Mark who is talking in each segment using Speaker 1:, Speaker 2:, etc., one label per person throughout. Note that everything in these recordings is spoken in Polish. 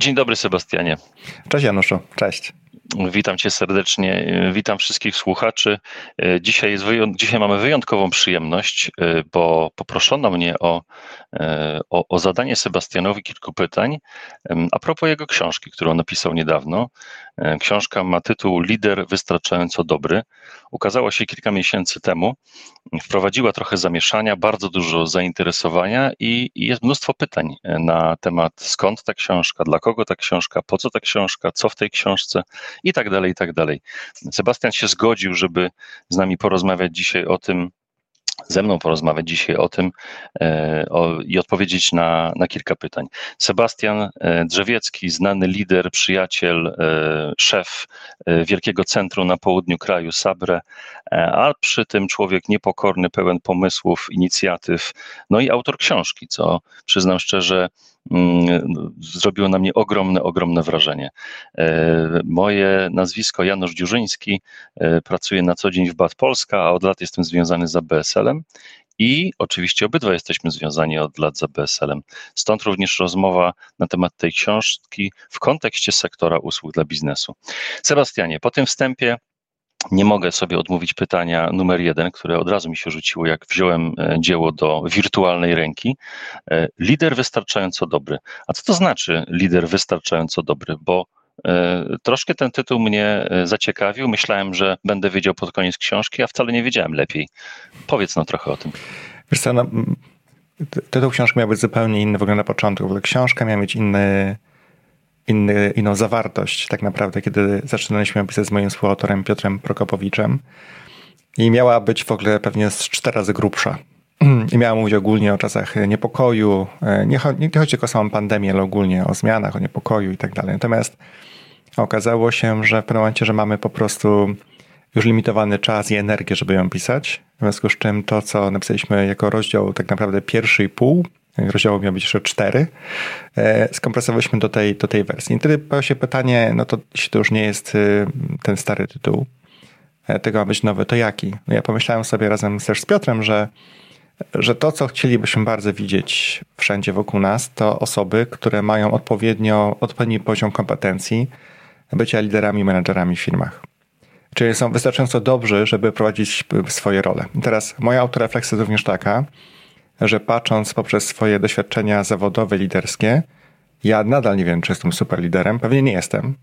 Speaker 1: Dzień dobry, Sebastianie.
Speaker 2: Cześć, Januszu. Cześć.
Speaker 1: Witam cię serdecznie, witam wszystkich słuchaczy. Dzisiaj, jest dzisiaj mamy wyjątkową przyjemność, bo poproszono mnie o, o, o, zadanie Sebastianowi kilku pytań a propos jego książki, którą napisał niedawno. Książka ma tytuł Lider wystarczająco dobry. Ukazała się kilka miesięcy temu, wprowadziła trochę zamieszania, bardzo dużo zainteresowania i, i jest mnóstwo pytań na temat skąd ta książka, dla kogo ta książka, po co ta książka, co w tej książce i tak dalej, i tak dalej. Sebastian się zgodził, żeby z nami porozmawiać dzisiaj o tym, ze mną porozmawiać dzisiaj o tym e, o, i odpowiedzieć na, na kilka pytań. Sebastian e, Drzewiecki, znany lider, przyjaciel, e, szef Wielkiego Centrum na południu kraju, Sabre, a przy tym człowiek niepokorny, pełen pomysłów, inicjatyw, no i autor książki, co przyznam szczerze, zrobiło na mnie ogromne, ogromne wrażenie. E, moje nazwisko Janusz Dziurzyński, e, pracuję na co dzień w Bad Polska, a od lat jestem związany z ABSL-em i oczywiście obydwa jesteśmy związani od lat z ABSL-em. Stąd również rozmowa na temat tej książki w kontekście sektora usług dla biznesu. Sebastianie, po tym wstępie nie mogę sobie odmówić pytania numer jeden, które od razu mi się rzuciło, jak wziąłem e, dzieło do wirtualnej ręki. E, lider wystarczająco dobry. A co to znaczy lider wystarczająco dobry? Bo e, troszkę ten tytuł mnie zaciekawił. Myślałem, że będę wiedział pod koniec książki, a wcale nie wiedziałem lepiej. Powiedz nam trochę o tym.
Speaker 2: Wiesz co, no, tytuł książki miał być zupełnie inny w ogóle na początku. W ogóle książka miała mieć inny inny, inną zawartość tak naprawdę, kiedy zaczynaliśmy pisać z moim współautorem Piotrem Prokopowiczem. I miała być w ogóle pewnie z cztery razy grubsza. I miała mówić ogólnie o czasach niepokoju. E, nie, nie chodzi tylko o samą pandemię, ale ogólnie o zmianach, o niepokoju i tak dalej. Natomiast okazało się, że w pewnym momencie, że mamy po prostu już limitowany czas i energię, żeby ją pisać. W związku z czym to, co napisaliśmy jako rozdział tak naprawdę pierwszy i pół, rozdziału miał być jeszcze cztery, e, skompresowaliśmy do tej, do tej wersji. I wtedy pojawia się pytanie, no to jeśli to już nie jest y, ten stary tytuł, e, tego ma być nowy, to jaki? No ja pomyślałem sobie razem też z Piotrem, że, że to, co chcielibyśmy bardzo widzieć wszędzie wokół nas, to osoby, które mają odpowiednio, odpowiedni poziom kompetencji bycia liderami, menedżerami w firmach. Czyli są wystarczająco dobrzy, żeby prowadzić swoje role. I teraz moja autorefleksja jest również taka, że patrząc poprzez swoje doświadczenia zawodowe, liderskie, ja nadal nie wiem, czy jestem super liderem. Pewnie nie jestem.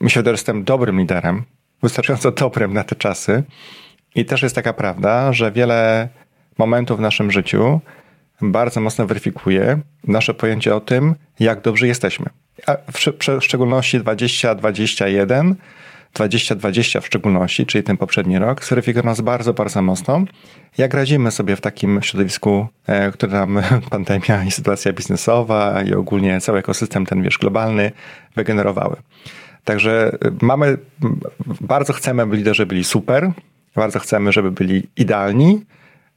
Speaker 2: Myślę, że jestem dobrym liderem, wystarczająco dobrym na te czasy. I też jest taka prawda, że wiele momentów w naszym życiu bardzo mocno weryfikuje nasze pojęcie o tym, jak dobrzy jesteśmy. A w, w szczególności 2021 2020 w szczególności, czyli ten poprzedni rok, zweryfikował nas bardzo, bardzo mocno, jak radzimy sobie w takim środowisku, e, które nam pandemia i sytuacja biznesowa i ogólnie cały ekosystem ten, wiesz, globalny wygenerowały. Także e, mamy, bardzo chcemy, aby liderzy byli super, bardzo chcemy, żeby byli idealni.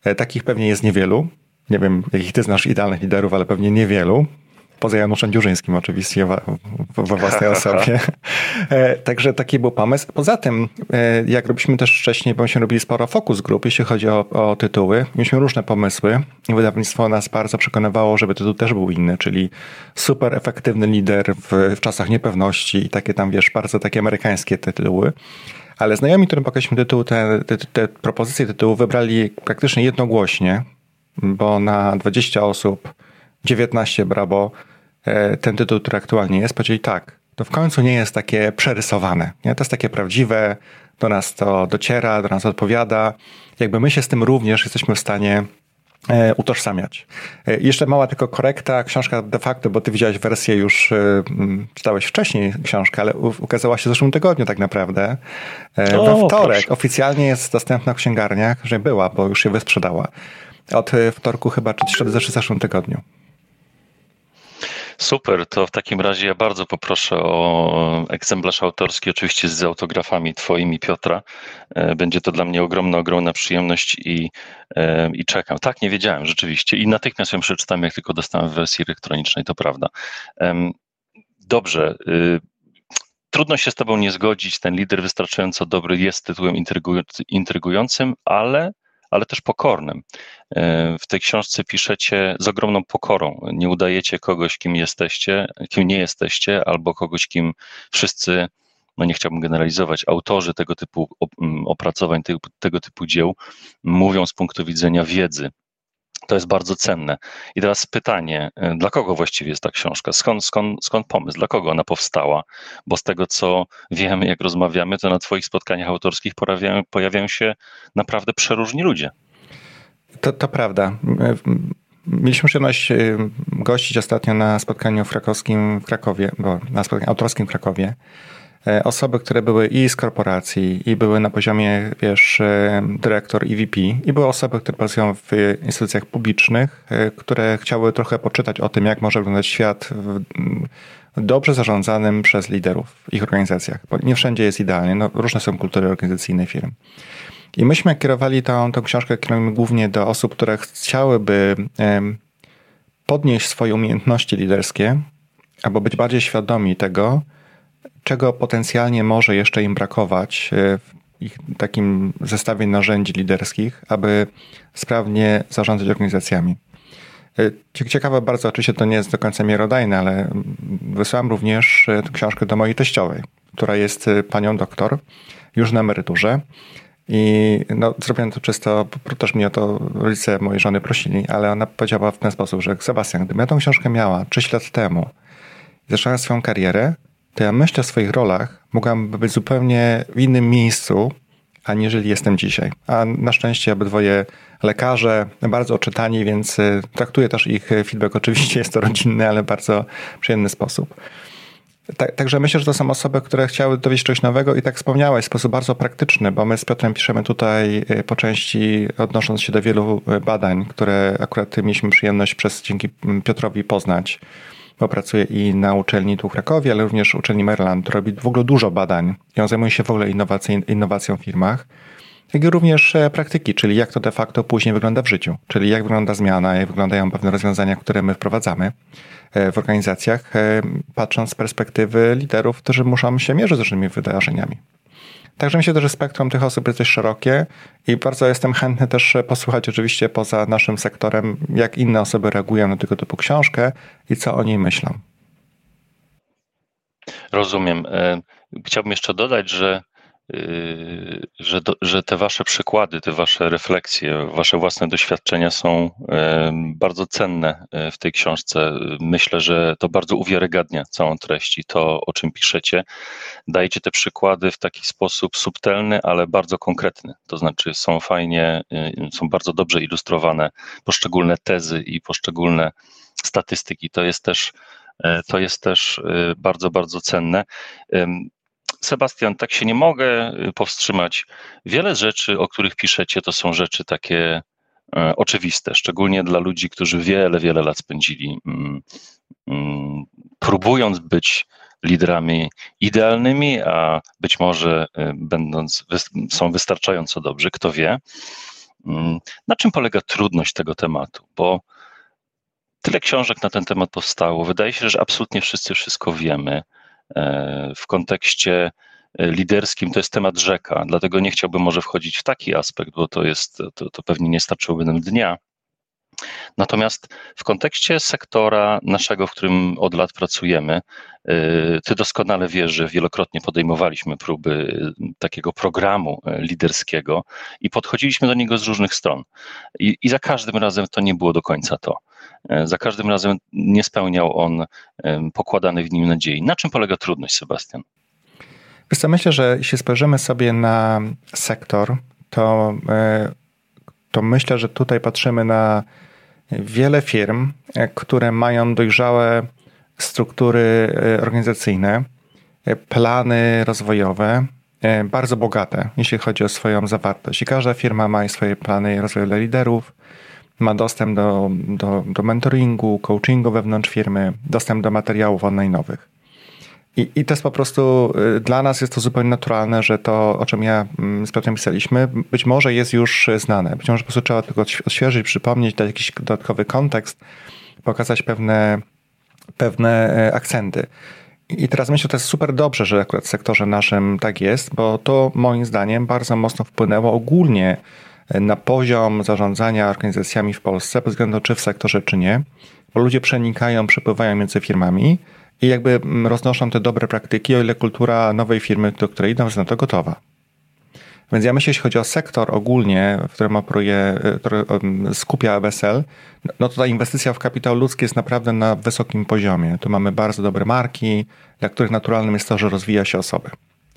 Speaker 2: E, takich pewnie jest niewielu. Nie wiem, jakich ty znasz idealnych liderów, ale pewnie niewielu poza Januszem Dziurzyńskim oczywiście we własnej osobie. E, także taki był pomysł. Poza tym, e, jak robiliśmy też wcześniej, bo myśmy robili sporo fokus grup, jeśli chodzi o, o tytuły. Mieliśmy różne pomysły i wydawnictwo nas bardzo przekonywało, żeby tytuł też był inny, czyli super efektywny lider w, w czasach niepewności i takie tam, wiesz, bardzo takie amerykańskie tytuły. Ale znajomi, którym pokazaliśmy tytuł, te, te, te propozycje tytułu wybrali praktycznie jednogłośnie, bo na 20 osób 19 brawo ten tytuł, który aktualnie jest, powiedzieli tak, to w końcu nie jest takie przerysowane. Nie? To jest takie prawdziwe, do nas to dociera, do nas odpowiada. Jakby my się z tym również jesteśmy w stanie e, utożsamiać. E, jeszcze mała tylko korekta, książka de facto, bo ty widziałeś wersję już, czytałeś wcześniej książkę, ale ukazała się w zeszłym tygodniu tak naprawdę. We wtorek proszę. oficjalnie jest dostępna w księgarniach, że była, bo już się wysprzedała. Od wtorku chyba, czy środy w zeszłym tygodniu.
Speaker 1: Super, to w takim razie ja bardzo poproszę o egzemplarz autorski, oczywiście z autografami Twoimi, Piotra. E, będzie to dla mnie ogromna, ogromna przyjemność i, e, i czekam. Tak, nie wiedziałem rzeczywiście i natychmiast ją przeczytam, jak tylko dostałem w wersji elektronicznej, to prawda. Dobrze. Y, trudno się z Tobą nie zgodzić. Ten lider wystarczająco dobry jest tytułem intrygującym, ale ale też pokornym. W tej książce piszecie z ogromną pokorą. Nie udajecie kogoś, kim jesteście, kim nie jesteście, albo kogoś, kim wszyscy no nie chciałbym generalizować, autorzy tego typu opracowań, tego, tego typu dzieł mówią z punktu widzenia wiedzy. To jest bardzo cenne. I teraz pytanie, y, dla kogo właściwie jest ta książka? Skąd, skąd, skąd pomysł? Dla kogo ona powstała? Bo z tego, co wiemy, jak rozmawiamy, to na Twoich spotkaniach autorskich pojawiają, pojawiają się naprawdę przeróżni ludzie.
Speaker 2: To, to prawda. Mieliśmy przyjemność y, gościć ostatnio na spotkaniu krakowskim w Krakowie, bo na spotkaniu autorskim w Krakowie. E, osoby, które były i z korporacji, i były na poziomie, wiesz, e, dyrektor i VP, i były osoby, które pracują w instytucjach publicznych, e, które chciały trochę poczytać o tym, jak może wyglądać świat w dobrze zarządzanym przez liderów w ich organizacjach, bo nie wszędzie jest idealnie, no, różne są kultury organizacyjne firm. I myśmy kierowali tą, tą książkę kierujemy głównie do osób, które chciałyby podnieść swoje umiejętności liderskie, albo być bardziej świadomi tego, czego potencjalnie może jeszcze im brakować e, w ich takim zestawie narzędzi liderskich, aby sprawnie zarządzać organizacjami. E, ciekawe bardzo, oczywiście to nie jest do końca miarodajne, ale wysłałem również e, książkę do mojej teściowej, która jest panią doktor, już na emeryturze. I no, zrobiłem to czysto, też mnie o to rodzice mojej żony prosili, ale ona powiedziała w ten sposób, że Sebastian, gdybym ja tą książkę miała 6 lat temu, zaczęła swoją karierę, to ja myślę o swoich rolach mogłam być zupełnie w innym miejscu, aniżeli jestem dzisiaj. A na szczęście obydwoje lekarze, bardzo oczytani, więc y, traktuję też ich feedback. Oczywiście jest to rodzinny, ale bardzo przyjemny sposób. Tak, także myślę, że to są osoby, które chciały dowiedzieć czegoś nowego i tak wspomniałeś w sposób bardzo praktyczny, bo my z Piotrem piszemy tutaj y, po części odnosząc się do wielu y, badań, które akurat mieliśmy przyjemność przez dzięki mm, Piotrowi poznać bo pracuje i na uczelni tu w Krakowie, ale również uczelni Maryland. Robi w ogóle dużo badań i on zajmuje się w ogóle innowacją w firmach. Jak i również e, praktyki, czyli jak to de facto później wygląda w życiu, czyli jak wygląda zmiana, jak wyglądają pewne rozwiązania, które my wprowadzamy e, w organizacjach, e, patrząc z perspektywy liderów, którzy muszą się mierzyć z różnymi wydarzeniami. Także myślę, że spektrum tych osób jest dość szerokie i bardzo jestem chętny też posłuchać oczywiście poza naszym sektorem, jak inne osoby reagują na tego typu książkę i co o niej myślą.
Speaker 1: Rozumiem. E, chciałbym jeszcze dodać, że że, do, że te wasze przykłady, te wasze refleksje, wasze własne doświadczenia są bardzo cenne e, w tej książce. Myślę, że to bardzo uwiarygadnia całą treść i to, o czym piszecie. Dajecie te przykłady w taki sposób subtelny, ale bardzo konkretny. To znaczy są fajnie, y, są bardzo dobrze ilustrowane poszczególne tezy i poszczególne statystyki. To jest też e, to jest też y, bardzo, bardzo cenne. Sebastian, tak się nie mogę y, powstrzymać. Wiele rzeczy, o których piszecie, to są rzeczy takie e, oczywiste, szczególnie dla ludzi, którzy wiele, wiele lat spędzili mm, mm, próbując być liderami idealnymi, a być może y, będąc, są wystarczająco dobrzy, kto wie. Mm, na czym polega trudność tego tematu? Bo tyle książek na ten temat powstało. Wydaje się, że absolutnie wszyscy wszystko wiemy. E, w kontekście e, liderskim to jest temat rzeka, dlatego nie chciałbym może wchodzić w taki aspekt, bo to jest, to, to pewnie nie starczyłoby nam dnia. Natomiast w kontekście sektora naszego, w którym od lat pracujemy, e, ty doskonale wiesz, że wielokrotnie podejmowaliśmy próby takiego programu liderskiego i podchodziliśmy do niego z różnych stron. I, I, za każdym razem to nie było do końca to. Za każdym razem nie spełniał on pokładanych w nim nadziei. Na czym polega trudność, Sebastian?
Speaker 2: Wiesz co, myślę, że jeśli spojrzymy sobie na sektor, to, to myślę, że tutaj patrzymy na wiele firm, e, które mają dojrzałe struktury organizacyjne, plany rozwojowe, bardzo bogate, jeśli chodzi o swoją zawartość. I każda firma ma swoje plany rozwoju dla liderów, ma dostęp do, do, do mentoringu, coachingu wewnątrz firmy, dostęp do materiałów online'owych. I, I to jest po prostu, y, dla nas jest to zupełnie naturalne, że to, o czym ja mm, z Piotrem pisaliśmy, być może jest już znane. Być może po prostu trzeba tylko odświeżyć, przypomnieć, dać jakiś dodatkowy kontekst, pokazać pewne, pewne e, akcenty. I teraz myślę, że to jest super dobrze, że akurat w sektorze naszym tak jest, bo to moim zdaniem bardzo mocno wpłynęło ogólnie na poziom zarządzania organizacjami w Polsce, bez względu czy w sektorze, czy nie, bo ludzie przenikają, przepływają między firmami i jakby mm, roznoszą te dobre praktyki, o ile kultura nowej firmy, do której idą, jest na to gotowa. Więc ja myślę, jeśli chodzi o sektor ogólnie, w którym operuje, który skupia WSL, no to ta inwestycja w kapitał ludzki jest naprawdę na wysokim poziomie. Tu mamy bardzo dobre marki, dla których naturalnym jest to, że rozwija się osoby.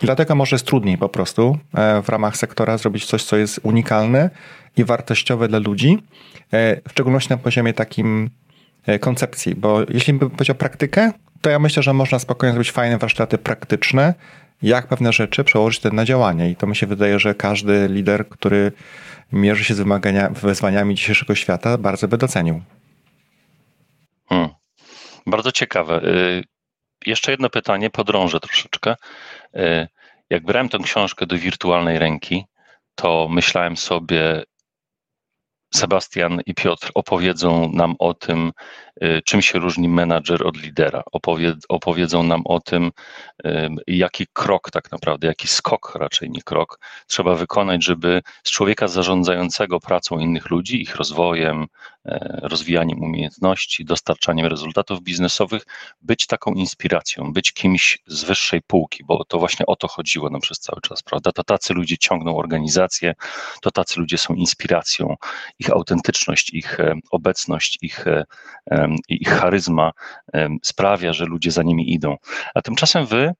Speaker 2: I dlatego może jest trudniej po prostu e, w ramach sektora zrobić coś, co jest unikalne i wartościowe dla ludzi, e, w szczególności na poziomie takim e, koncepcji, bo jeśli bym powiedział praktykę, to ja myślę, że można spokojnie zrobić fajne warsztaty praktyczne, jak pewne rzeczy przełożyć na działanie. I to mi się wydaje, że każdy lider, który mierzy się z wymagania, wyzwaniami dzisiejszego świata, bardzo by docenił.
Speaker 1: Hmm. Bardzo ciekawe. Y, jeszcze jedno pytanie, podrążę troszeczkę. Y, jak brałem tę książkę do wirtualnej ręki, to myślałem sobie, Sebastian i Piotr opowiedzą nam o tym, czym się różni menadżer od lidera. opowiedzą nam o tym, y, jaki krok tak naprawdę, jaki skok raczej nie krok trzeba wykonać, żeby z człowieka zarządzającego pracą innych ludzi, ich rozwojem, e, rozwijaniem umiejętności, dostarczaniem rezultatów biznesowych, być taką inspiracją, być kimś z wyższej półki, bo to właśnie o to chodziło nam przez cały czas, prawda? To tacy ludzie ciągną organizację, to tacy ludzie są inspiracją ich autentyczność, ich e, obecność, ich, e, ich charyzma sprawia, że ludzie za nimi idą. A tymczasem wy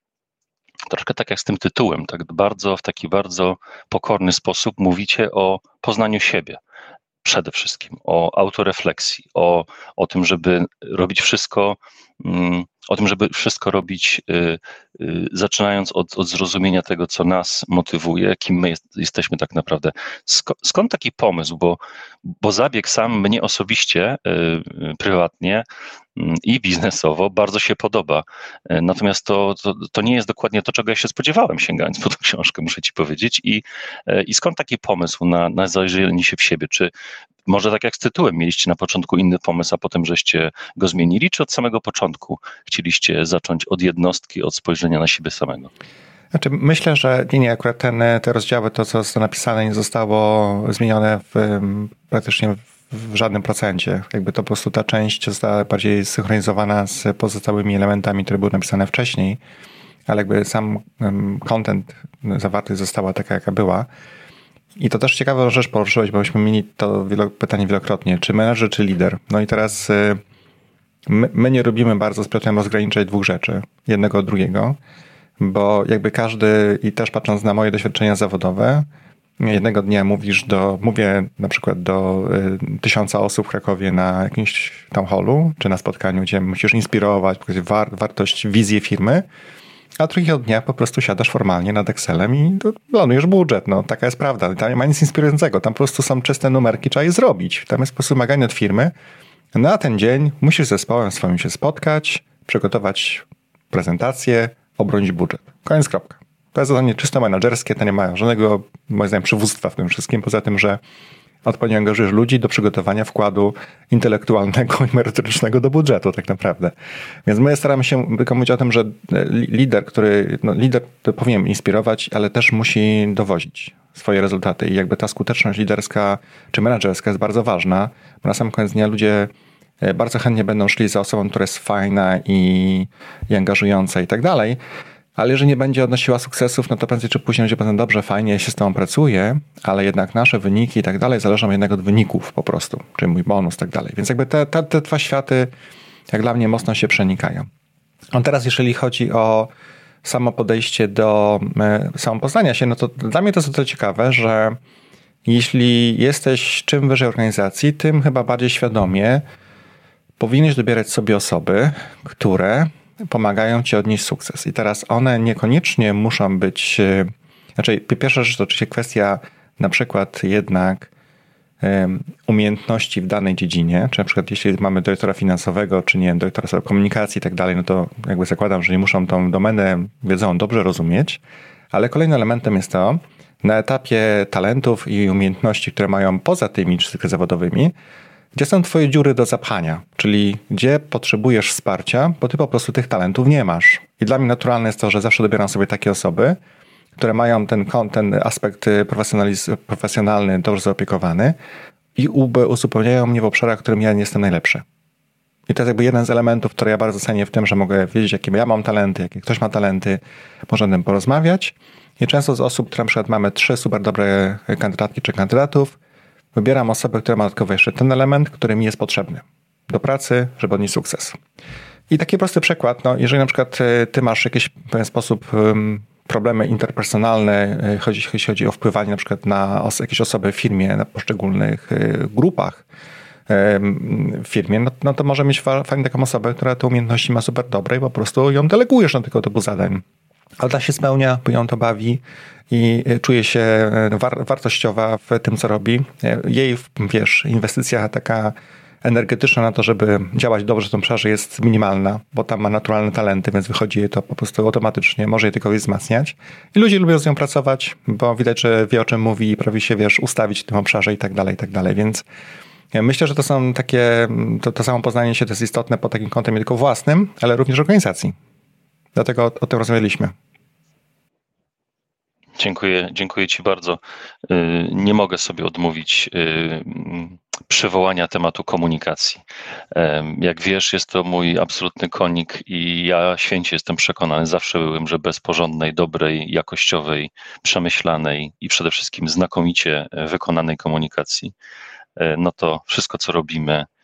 Speaker 1: troszkę tak jak z tym tytułem, tak bardzo w taki bardzo pokorny sposób mówicie o poznaniu siebie. Przede wszystkim o autorefleksji, o, o tym, żeby robić wszystko o tym, żeby wszystko robić, y, y, zaczynając od, od zrozumienia tego, co nas motywuje, kim my jest, jesteśmy tak naprawdę. Skąd taki pomysł? Bo, bo zabieg sam mnie osobiście, y, prywatnie mm, i biznesowo bardzo się podoba. Natomiast to, to, to, nie jest dokładnie to, czego ja się spodziewałem, sięgając po tę książkę, muszę ci powiedzieć. I, i skąd taki pomysł na, na zajrzenie się w siebie? Czy może tak jak z tytułem, mieliście na początku inny pomysł, a potem żeście go zmienili, czy od samego początku chcieliście zacząć od jednostki, od spojrzenia na siebie samego?
Speaker 2: Znaczy, myślę, że nie, nie, akurat ten, te rozdziały, to co zostało napisane, nie zostało zmienione w, praktycznie w żadnym procencie. Jakby to po prostu ta część została bardziej synchronizowana z pozostałymi elementami, które były napisane wcześniej, ale jakby sam content zawarty została taka, jaka była. I to też ciekawa rzecz poruszyłeś, bo myśmy mieli to wielo, pytanie wielokrotnie, czy menedżer, czy lider. No i teraz y, my, my nie robimy bardzo z rozgraniczać dwóch rzeczy, jednego od drugiego, bo jakby każdy, i też patrząc na moje doświadczenia zawodowe, jednego dnia mówisz do, mówię na przykład do y, tysiąca osób w Krakowie na jakimś town hallu, czy na spotkaniu, gdzie musisz inspirować, pokazać war, wartość, wizję firmy, a drugiego dnia po prostu siadasz formalnie nad Excelem i planujesz budżet. No, taka jest prawda. Tam nie ma nic inspirującego. Tam po prostu są czyste numerki, trzeba je zrobić. Tam jest po prostu wymaganie od firmy. Na ten dzień musisz z zespołem swoim się spotkać, przygotować prezentację, obronić budżet. Koniec kropka. To jest zadanie czysto menedżerskie, to nie ma żadnego, moim zdaniem, przywództwa w tym wszystkim, poza tym, że odpowiednio angażujesz ludzi do przygotowania wkładu intelektualnego i merytorycznego do budżetu tak naprawdę. Więc my staramy się tylko mówić o tym, że lider, który, no lider powinien inspirować, ale też musi dowozić swoje rezultaty i jakby ta skuteczność liderska czy menedżerska jest bardzo ważna, bo na sam koniec dnia ludzie e, bardzo chętnie będą szli za osobą, która jest fajna i, i angażująca i tak dalej, ale jeżeli nie będzie odnosiła sukcesów, no to prędzej czy później będzie potem dobrze, fajnie się z tą pracuje, ale jednak nasze wyniki i tak dalej zależą jednak od wyników po prostu, czyli mój bonus i tak dalej. Więc jakby te, te, te dwa światy jak dla mnie mocno się przenikają. On teraz, jeżeli chodzi o samo podejście do e, samopoznania się, no to dla mnie to jest o ciekawe, że jeśli jesteś czym wyżej organizacji, tym chyba bardziej świadomie powinieneś dobierać sobie osoby, które pomagają ci odnieść sukces. I teraz one niekoniecznie muszą być. E, znaczy, pierwsza rzecz to oczywiście kwestia na przykład jednak umiejętności w danej dziedzinie, czy na przykład jeśli mamy dyrektora finansowego, czy nie wiem, dyrektora komunikacji i tak dalej, no to jakby zakładam, że nie muszą tą domenę wiedzą dobrze rozumieć, ale kolejnym elementem jest to, na etapie talentów i umiejętności, które mają poza tymi zawodowymi, gdzie są twoje dziury do zapchania, czyli gdzie potrzebujesz wsparcia, bo ty po prostu tych talentów nie masz. I dla mnie naturalne jest to, że zawsze dobieram sobie takie osoby, które mają ten, ten aspekt profesjonalny dobrze zaopiekowany i uzupełniają mnie w obszarach, w którym ja nie jestem najlepszy. I to jest jakby jeden z elementów, który ja bardzo cenię w tym, że mogę wiedzieć, jakie ja mam talenty, jakie ktoś ma talenty, można o tym porozmawiać. I często z osób, które na przykład mamy trzy super dobre kandydatki czy kandydatów, wybieram osobę, która ma dodatkowo jeszcze ten element, który mi jest potrzebny do pracy, żeby odnieść sukces. I taki prosty przykład, no, jeżeli na przykład e, ty masz jakiś w pewien sposób problemy interpersonalne, e, jeśli chodzi o wpływanie na przykład na jakieś osoby w firmie, na poszczególnych e, grupach w firmie, no, no to może mieć fajnie taką osobę, która te umiejętności ma super dobre i po prostu ją delegujesz na tego typu zadań. Ale ta się spełnia, bo ją to bawi i czuje się war wartościowa w tym, co robi. Jej, wiesz, inwestycja taka energetyczna na to, żeby działać dobrze w tym obszarze jest minimalna, bo tam ma naturalne talenty, więc wychodzi jej to po prostu automatycznie, może je tylko wzmacniać. I ludzie lubią z nią pracować, bo widać, że wie o czym mówi i prawie się, wiesz, ustawić w tym obszarze i tak dalej, i tak dalej, więc myślę, że to są takie, to, to samo poznanie się to jest istotne pod takim kątem nie tylko własnym, ale również organizacji. Dlatego o, o tym rozmawialiśmy.
Speaker 1: Dziękuję, dziękuję Ci bardzo. Y, nie mogę sobie odmówić y, przywołania tematu komunikacji. Jak wiesz, jest to mój absolutny konik i ja święcie jestem przekonany, zawsze byłem, że bez porządnej, dobrej, jakościowej, przemyślanej i przede wszystkim znakomicie wykonanej komunikacji, e, no to wszystko, co robimy, E,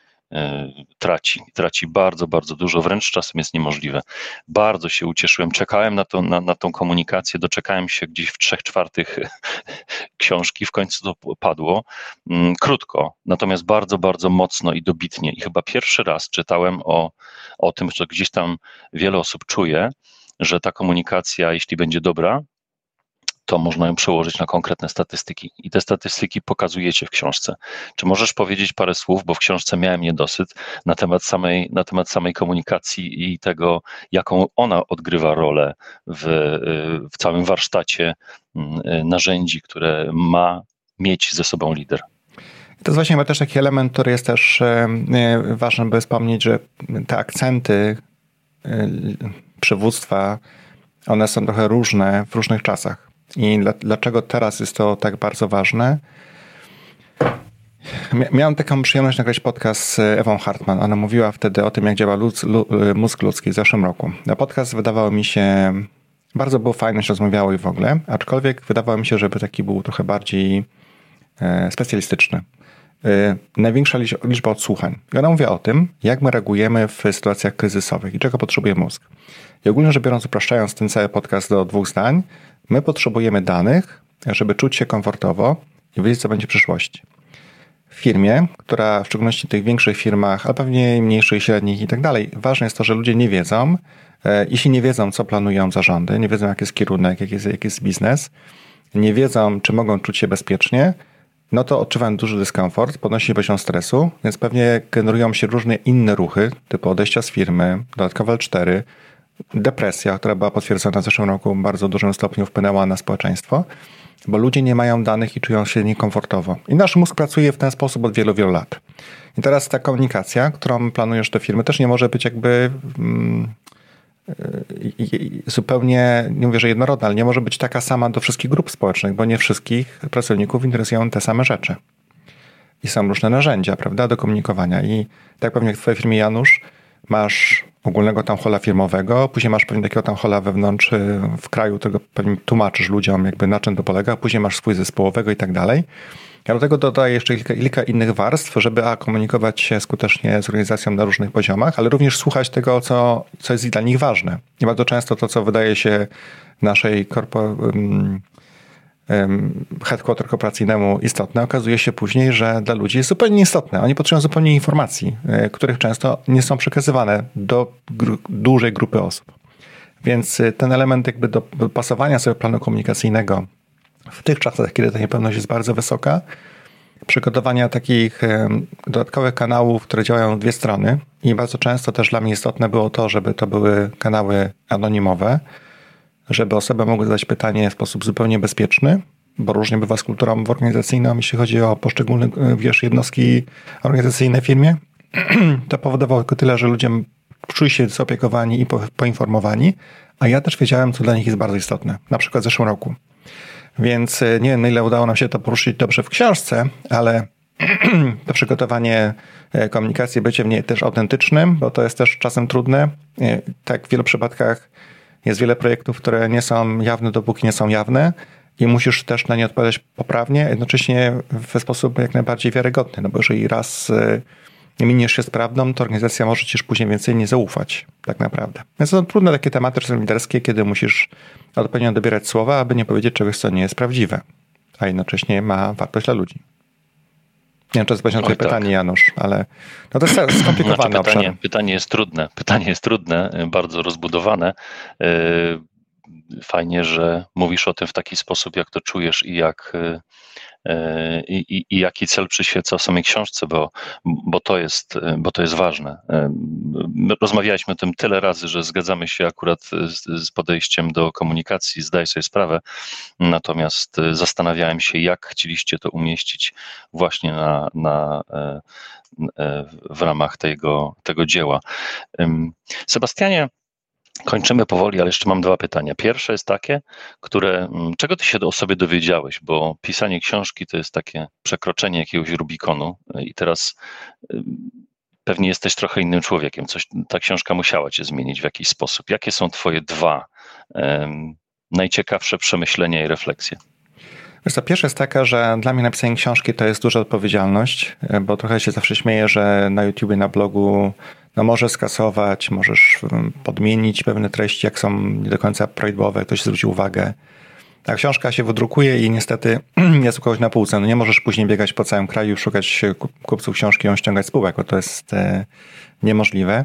Speaker 1: traci. Traci bardzo, bardzo dużo, wręcz czasem jest niemożliwe. Bardzo się ucieszyłem, czekałem na, to, na, na tą komunikację, doczekałem się gdzieś w trzech czwartych książki, w końcu to padło. Mm, krótko, natomiast bardzo, bardzo mocno i dobitnie. I chyba pierwszy raz czytałem o, o tym, że gdzieś tam wiele osób czuje, że ta komunikacja, jeśli będzie dobra, to można ją przełożyć na konkretne statystyki. I te statystyki pokazujecie w książce. Czy możesz powiedzieć parę słów, bo w książce miałem niedosyt, na temat samej, na temat samej komunikacji i tego, jaką ona odgrywa rolę w, w całym warsztacie mm, narzędzi, które ma mieć ze sobą lider?
Speaker 2: To jest właśnie też taki element, który jest też e, ważny, by wspomnieć, że te akcenty przywództwa, one są trochę różne w różnych czasach. I dlaczego teraz jest to tak bardzo ważne? Miałem taką przyjemność nagrać podcast z Ewą Hartman. Ona mówiła wtedy o tym, jak działa ludz, mózg ludzki w zeszłym roku. Na podcast wydawało mi się, bardzo było fajne, że rozmawiało i w ogóle, aczkolwiek wydawało mi się, żeby taki był trochę bardziej e, specjalistyczny. E, największa liczba odsłuchań. I ona mówi o tym, jak my reagujemy w sytuacjach kryzysowych i czego potrzebuje mózg. I ogólnie rzecz biorąc, upraszczając ten cały podcast do dwóch zdań, My potrzebujemy danych, żeby czuć się komfortowo i wiedzieć, co będzie w przyszłości. W firmie, która w szczególności w tych większych firmach, a pewnie mniejszych, średnich i tak dalej, ważne jest to, że ludzie nie wiedzą, e, jeśli nie wiedzą, co planują zarządy, nie wiedzą, jaki jest kierunek, jaki jest, jaki jest biznes, nie wiedzą, czy mogą czuć się bezpiecznie, no to odczuwają duży dyskomfort, podnosi poziom stresu, więc pewnie generują się różne inne ruchy, typu odejścia z firmy, dodatkowe L4, depresja, która była potwierdzona w zeszłym roku, w bardzo dużym stopniu wpłynęła na społeczeństwo, bo ludzie nie mają danych i czują się niekomfortowo. I nasz mózg pracuje w ten sposób od wielu, wielu lat. I teraz ta komunikacja, którą planujesz do firmy, też nie może być jakby mm, zupełnie, nie mówię, że jednorodna, ale nie może być taka sama do wszystkich grup społecznych, bo nie wszystkich pracowników interesują te same rzeczy. I są różne narzędzia, prawda, do komunikowania. I tak pewnie w twojej firmie Janusz masz ogólnego townhalla firmowego, później masz pewnie takiego townhalla wewnątrz y, w kraju, tego pewnie tłumaczysz ludziom jakby na czym to polega, później masz swój zespołowego i tak dalej. Ja do tego dodaję jeszcze kilka, kilka, innych warstw, żeby a, komunikować się skutecznie z organizacją na różnych poziomach, ale również słuchać tego, co, co jest dla nich ważne. I bardzo często to, co wydaje się naszej korpo, headquarter kooperacyjnemu istotne, okazuje się później, że dla ludzi jest zupełnie istotne. Oni potrzebują zupełnie informacji, e, których często nie są przekazywane do gru dużej grupy osób. Więc e, ten element jakby do pasowania sobie planu komunikacyjnego w tych czasach, kiedy ta niepewność jest bardzo wysoka, przygotowania takich dodatkowych kanałów, które działają w dwie strony i bardzo często też dla mnie istotne było to, żeby to były kanały anonimowe, żeby osoby mogły zadać pytanie w sposób zupełnie bezpieczny, bo różnie bywa z kulturą organizacyjną, jeśli chodzi o poszczególne e, wiesz, jednostki organizacyjne w firmie. To powodowało tylko tyle, że ludzie czuli się zaopiekowani i poinformowani, a ja też wiedziałem, co dla nich jest bardzo istotne, na przykład w zeszłym roku. Więc e, nie wiem, na ile udało nam się to poruszyć dobrze w książce, ale to przygotowanie e, komunikacji, bycie w niej też autentycznym, bo to jest też czasem trudne. Tak w wielu przypadkach jest wiele projektów, które nie są jawne, dopóki nie są jawne i musisz też na nie odpowiadać poprawnie, jednocześnie w sposób jak najbardziej wiarygodny, no bo jeżeli raz nie miniesz się z prawdą, to organizacja może ci już później więcej nie zaufać, tak naprawdę. Więc są trudne takie tematy liderskie, kiedy musisz odpowiednio dobierać słowa, aby nie powiedzieć czegoś, co nie jest prawdziwe, a jednocześnie ma wartość dla ludzi. Nie wiem, czy odpowiedzieć na twoje tak. pytanie, Janusz, ale no to jest skomplikowane
Speaker 1: znaczy, pytanie, pytanie jest trudne. Pytanie jest trudne, bardzo rozbudowane. Fajnie, że mówisz o tym w taki sposób, jak to czujesz i jak yy, i, i, i jaki cel przyświeca samej książce, bo, bo, to jest, bo to jest ważne. Rozmawialiśmy o tym tyle razy, że zgadzamy się akurat z, z podejściem do komunikacji, zdaję sobie sprawę, natomiast zastanawiałem się, jak chcieliście to umieścić właśnie na, na, w ramach tego, tego dzieła. Sebastianie, Kończymy powoli, ale jeszcze mam dwa pytania. Pierwsze jest takie, które, mm, czego ty się o sobie dowiedziałeś, bo pisanie książki to jest takie przekroczenie jakiegoś Rubikonu y, i teraz pewnie jesteś trochę innym człowiekiem. Coś, ta książka musiała cię zmienić w jakiś sposób. Jakie są twoje dwa um, najciekawsze przemyślenia i refleksje?
Speaker 2: Wiesz co, pierwsza jest taka, że dla mnie napisanie książki to jest duża odpowiedzialność, y, bo trochę się zawsze śmieję, że na YouTubie, na blogu no możesz skasować, możesz mm, podmienić pewne treści, jak są nie do końca prawidłowe, ktoś zwróci uwagę. Ta książka się wydrukuje i niestety jest u kogoś na półce. No nie możesz później biegać po całym kraju, szukać kupców książki ją ściągać z półek, bo to jest e, niemożliwe.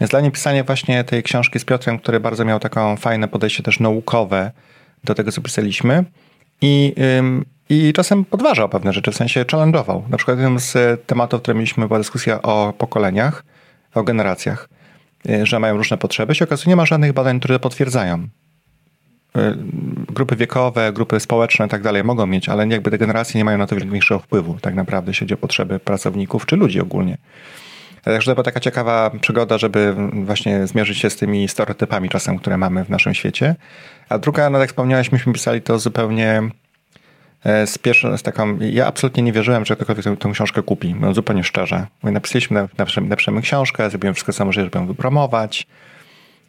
Speaker 2: Więc dla mnie pisanie właśnie tej książki z Piotrem, który bardzo miał taką fajne podejście też naukowe do tego, co pisaliśmy i, i czasem podważał pewne rzeczy, w sensie challenge'ował. Na przykład jednym z tematów, które mieliśmy, była dyskusja o pokoleniach o generacjach, y, że mają różne potrzeby, się okazuje, nie ma żadnych badań, które potwierdzają. Y, grupy wiekowe, grupy społeczne i tak dalej mogą mieć, ale jakby te generacje nie mają na to większego wpływu, tak naprawdę, jeśli chodzi o potrzeby pracowników czy ludzi ogólnie. Także to była taka ciekawa przygoda, żeby właśnie zmierzyć się z tymi stereotypami czasem, które mamy w naszym świecie. A druga, no jak wspomniałeś, myśmy pisali to zupełnie z pierwszą, z taką, ja absolutnie nie wierzyłem, że ktokolwiek tę, tę książkę kupi, no, zupełnie szczerze. Napisaliśmy, napiszemy książkę, zrobiłem wszystko, możliwe, żeby ją wypromować.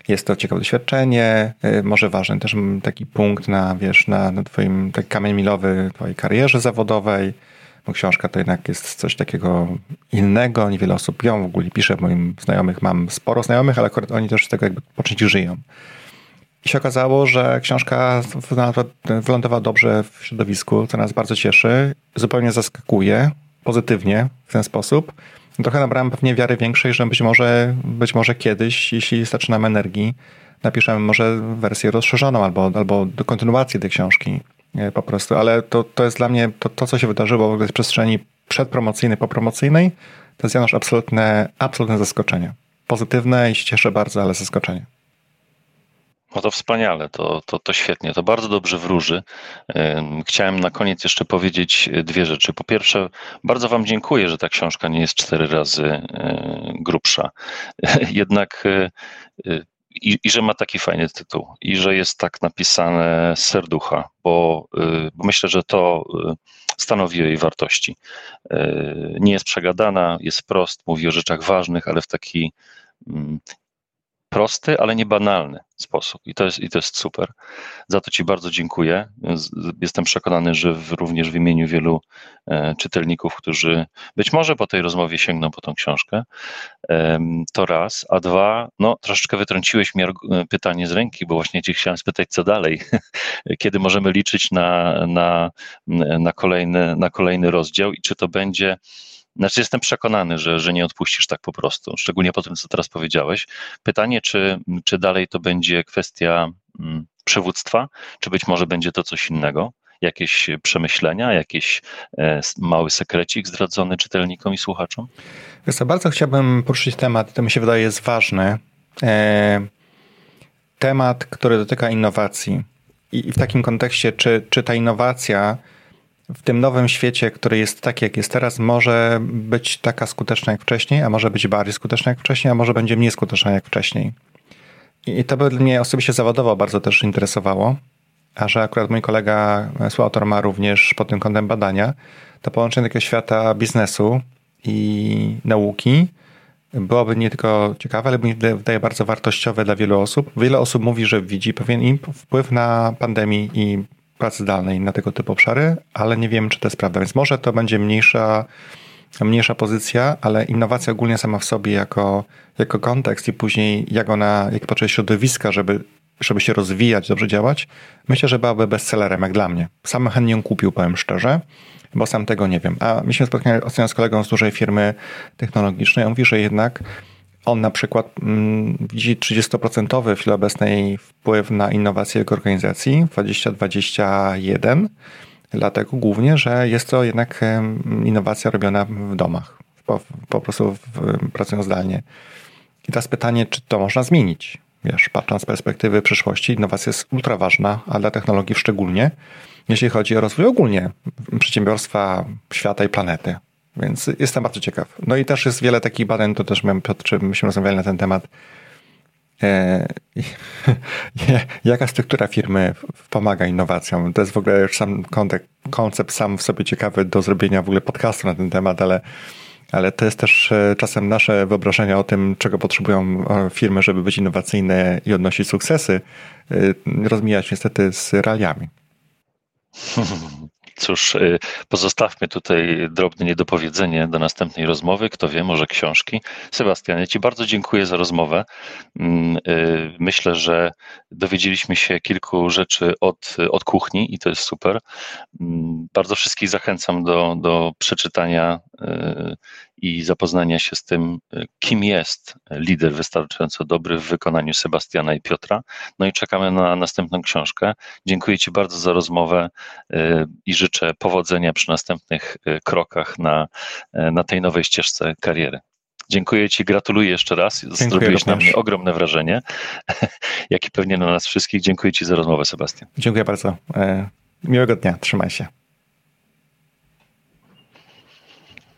Speaker 2: Jest to ciekawe doświadczenie, e, może ważny też taki punkt na, wiesz, na, na twoim, taki kamień milowy twojej karierze zawodowej, bo książka to jednak jest coś takiego innego, niewiele osób ją w ogóle pisze, moim znajomych mam sporo znajomych, ale akurat oni też z tego jakby po żyją. I się okazało, że książka wylądowała dobrze w środowisku, co nas bardzo cieszy. Zupełnie zaskakuje pozytywnie w ten sposób. Trochę nabrałem pewnie wiary większej, że być może, być może kiedyś, jeśli starczy nam energii, napiszemy może wersję rozszerzoną albo, albo do kontynuacji tej książki po prostu. Ale to, to jest dla mnie to, to co się wydarzyło w przestrzeni przedpromocyjnej, popromocyjnej, to jest Janusz absolutne, absolutne zaskoczenie. Pozytywne i się cieszę bardzo, ale zaskoczenie.
Speaker 1: No to wspaniale, to, to, to świetnie, to bardzo dobrze wróży. Chciałem na koniec jeszcze powiedzieć dwie rzeczy. Po pierwsze, bardzo Wam dziękuję, że ta książka nie jest cztery razy e, grubsza. Jednak e, e, i, i, że ma taki fajny tytuł, i że jest tak napisane z serducha, bo, bo myślę, że to stanowi jej wartości. Nie jest przegadana, jest prost, mówi o rzeczach ważnych, ale w taki mm, prosty, ale nie banalny sposób. I to, jest, I to jest super. Za to Ci bardzo dziękuję. Jestem przekonany, że w, również w imieniu wielu e, czytelników, którzy być może po tej rozmowie sięgną po tą książkę, e, to raz. A dwa, no troszeczkę wytrąciłeś mi pytanie z ręki, bo właśnie Ci chciałem spytać, co dalej. Kiedy możemy liczyć na, na, na, kolejny, na kolejny rozdział i czy to będzie znaczy, jestem przekonany, że, że nie odpuścisz tak po prostu, szczególnie po tym, co teraz powiedziałeś. Pytanie, czy, czy dalej to będzie kwestia mm, przywództwa, czy być może będzie to coś innego? Jakieś przemyślenia, jakiś e, mały sekrecik zdradzony czytelnikom i słuchaczom?
Speaker 2: Wiesz bardzo chciałbym poruszyć temat, to mi się wydaje jest ważny. E, temat, który dotyka innowacji. I w takim kontekście, czy, czy ta innowacja w tym nowym świecie, który jest taki, jak jest teraz, może być taka skuteczna jak wcześniej, a może być bardziej skuteczna jak wcześniej, a może będzie mniej skuteczna jak wcześniej. I to by mnie osobiście zawodowo bardzo też interesowało, a że akurat mój kolega, współautor ma również pod tym kątem badania, to połączenie takiego świata biznesu i nauki byłoby nie tylko ciekawe, ale mi wydaje bardzo wartościowe dla wielu osób. Wiele osób mówi, że widzi pewien wpływ na pandemii i pracy zdalnej na tego typu obszary, ale nie wiem, czy to jest prawda. Więc może to będzie mniejsza, mniejsza pozycja, ale innowacja ogólnie sama w sobie jako, jako kontekst i później jak ona, jak potrzebuje środowiska, żeby, żeby się rozwijać, dobrze działać, myślę, że byłaby bestsellerem, jak dla mnie. Sam chętnie ją kupił, powiem szczerze bo sam tego nie wiem. A mieliśmy spotkanie ostatnio z kolegą z dużej firmy technologicznej. On mówi, że jednak on na przykład mm, widzi 30% w chwili obecnej wpływ na innowacje jego organizacji 2021, dlatego głównie, że jest to jednak innowacja robiona w domach, po, po prostu pracując zdalnie. I teraz pytanie, czy to można zmienić? Wiesz, patrząc z perspektywy przyszłości, innowacja jest ultra ważna, a dla technologii szczególnie jeśli chodzi o rozwój ogólnie przedsiębiorstwa, świata i planety. Więc jestem bardzo ciekaw. No i też jest wiele takich badań, to też miałem Piotr, myśmy rozmawiali na ten temat. E, jaka struktura firmy pomaga innowacjom? To jest w ogóle już sam kontekst, koncept sam w sobie ciekawy do zrobienia w ogóle podcastu na ten temat, ale, ale to jest też e, czasem nasze wyobrażenia o tym, czego potrzebują e, firmy, żeby być innowacyjne i odnosić sukcesy, rozmijać niestety z realiami.
Speaker 1: Cóż, y, pozostawmy tutaj drobne niedopowiedzenie do następnej rozmowy. Kto wie, może książki. Sebastianie, Ci bardzo dziękuję za rozmowę. Mm, y, myślę, że dowiedzieliśmy się kilku rzeczy od, od kuchni i to jest super. Mm, bardzo wszystkich zachęcam do, do przeczytania y, i zapoznania się z tym, kim jest lider wystarczająco dobry w wykonaniu Sebastiana i Piotra. No i czekamy na następną książkę. Dziękuję Ci bardzo za rozmowę i życzę powodzenia przy następnych y, krokach na, na tej nowej ścieżce kariery. Dziękuję Ci, gratuluję jeszcze raz. Dziękuję Zrobiłeś na mnie ogromne wrażenie, jak i pewnie na nas wszystkich. Dziękuję Ci za rozmowę, Sebastian.
Speaker 2: Dziękuję bardzo. E, miłego dnia, trzymaj się.